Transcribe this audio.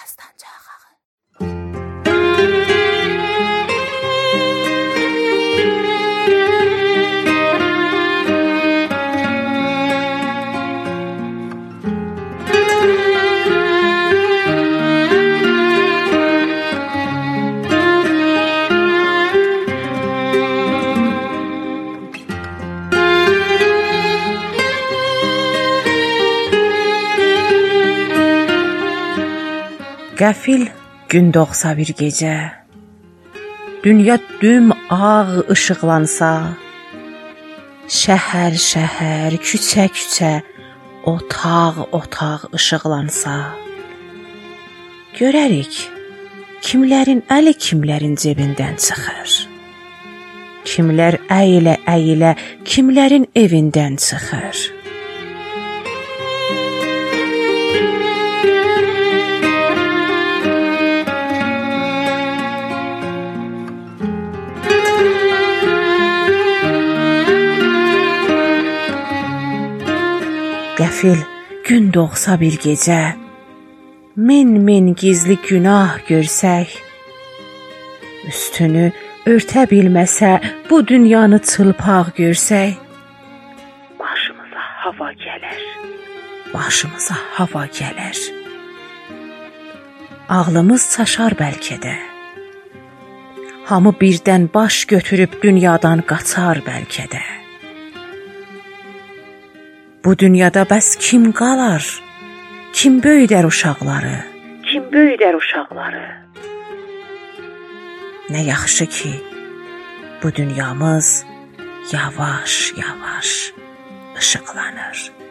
Pastancaharı. Qəfil gün doğsa bir gecə Dünya düm ağ işıqlansa Şəhər şəhər, küçə küçə Otaq otaq işıqlansa Görərik kimlərin əli kimlərin cebindən çıxır. Kimlər əyilə əyilə kimlərin evindən çıxır Qəfil gün doğsa bir gecə min-min gizli günah görsək üstünü örtə bilməsə bu dünyanı çılpaq görsək başımıza hava gələr. Başımıza hava gələr. Ağlımız çaşar bəlkə də. Hamı birdən baş götürüb dünyadan qaçar bəlkə də. Bu dünyada bəs kim qalar? Kim böyüdər uşaqları? Kim böyüdər uşaqları? Nə yaxşı ki, bu dünyamız yavaş-yavaş işıqlanır.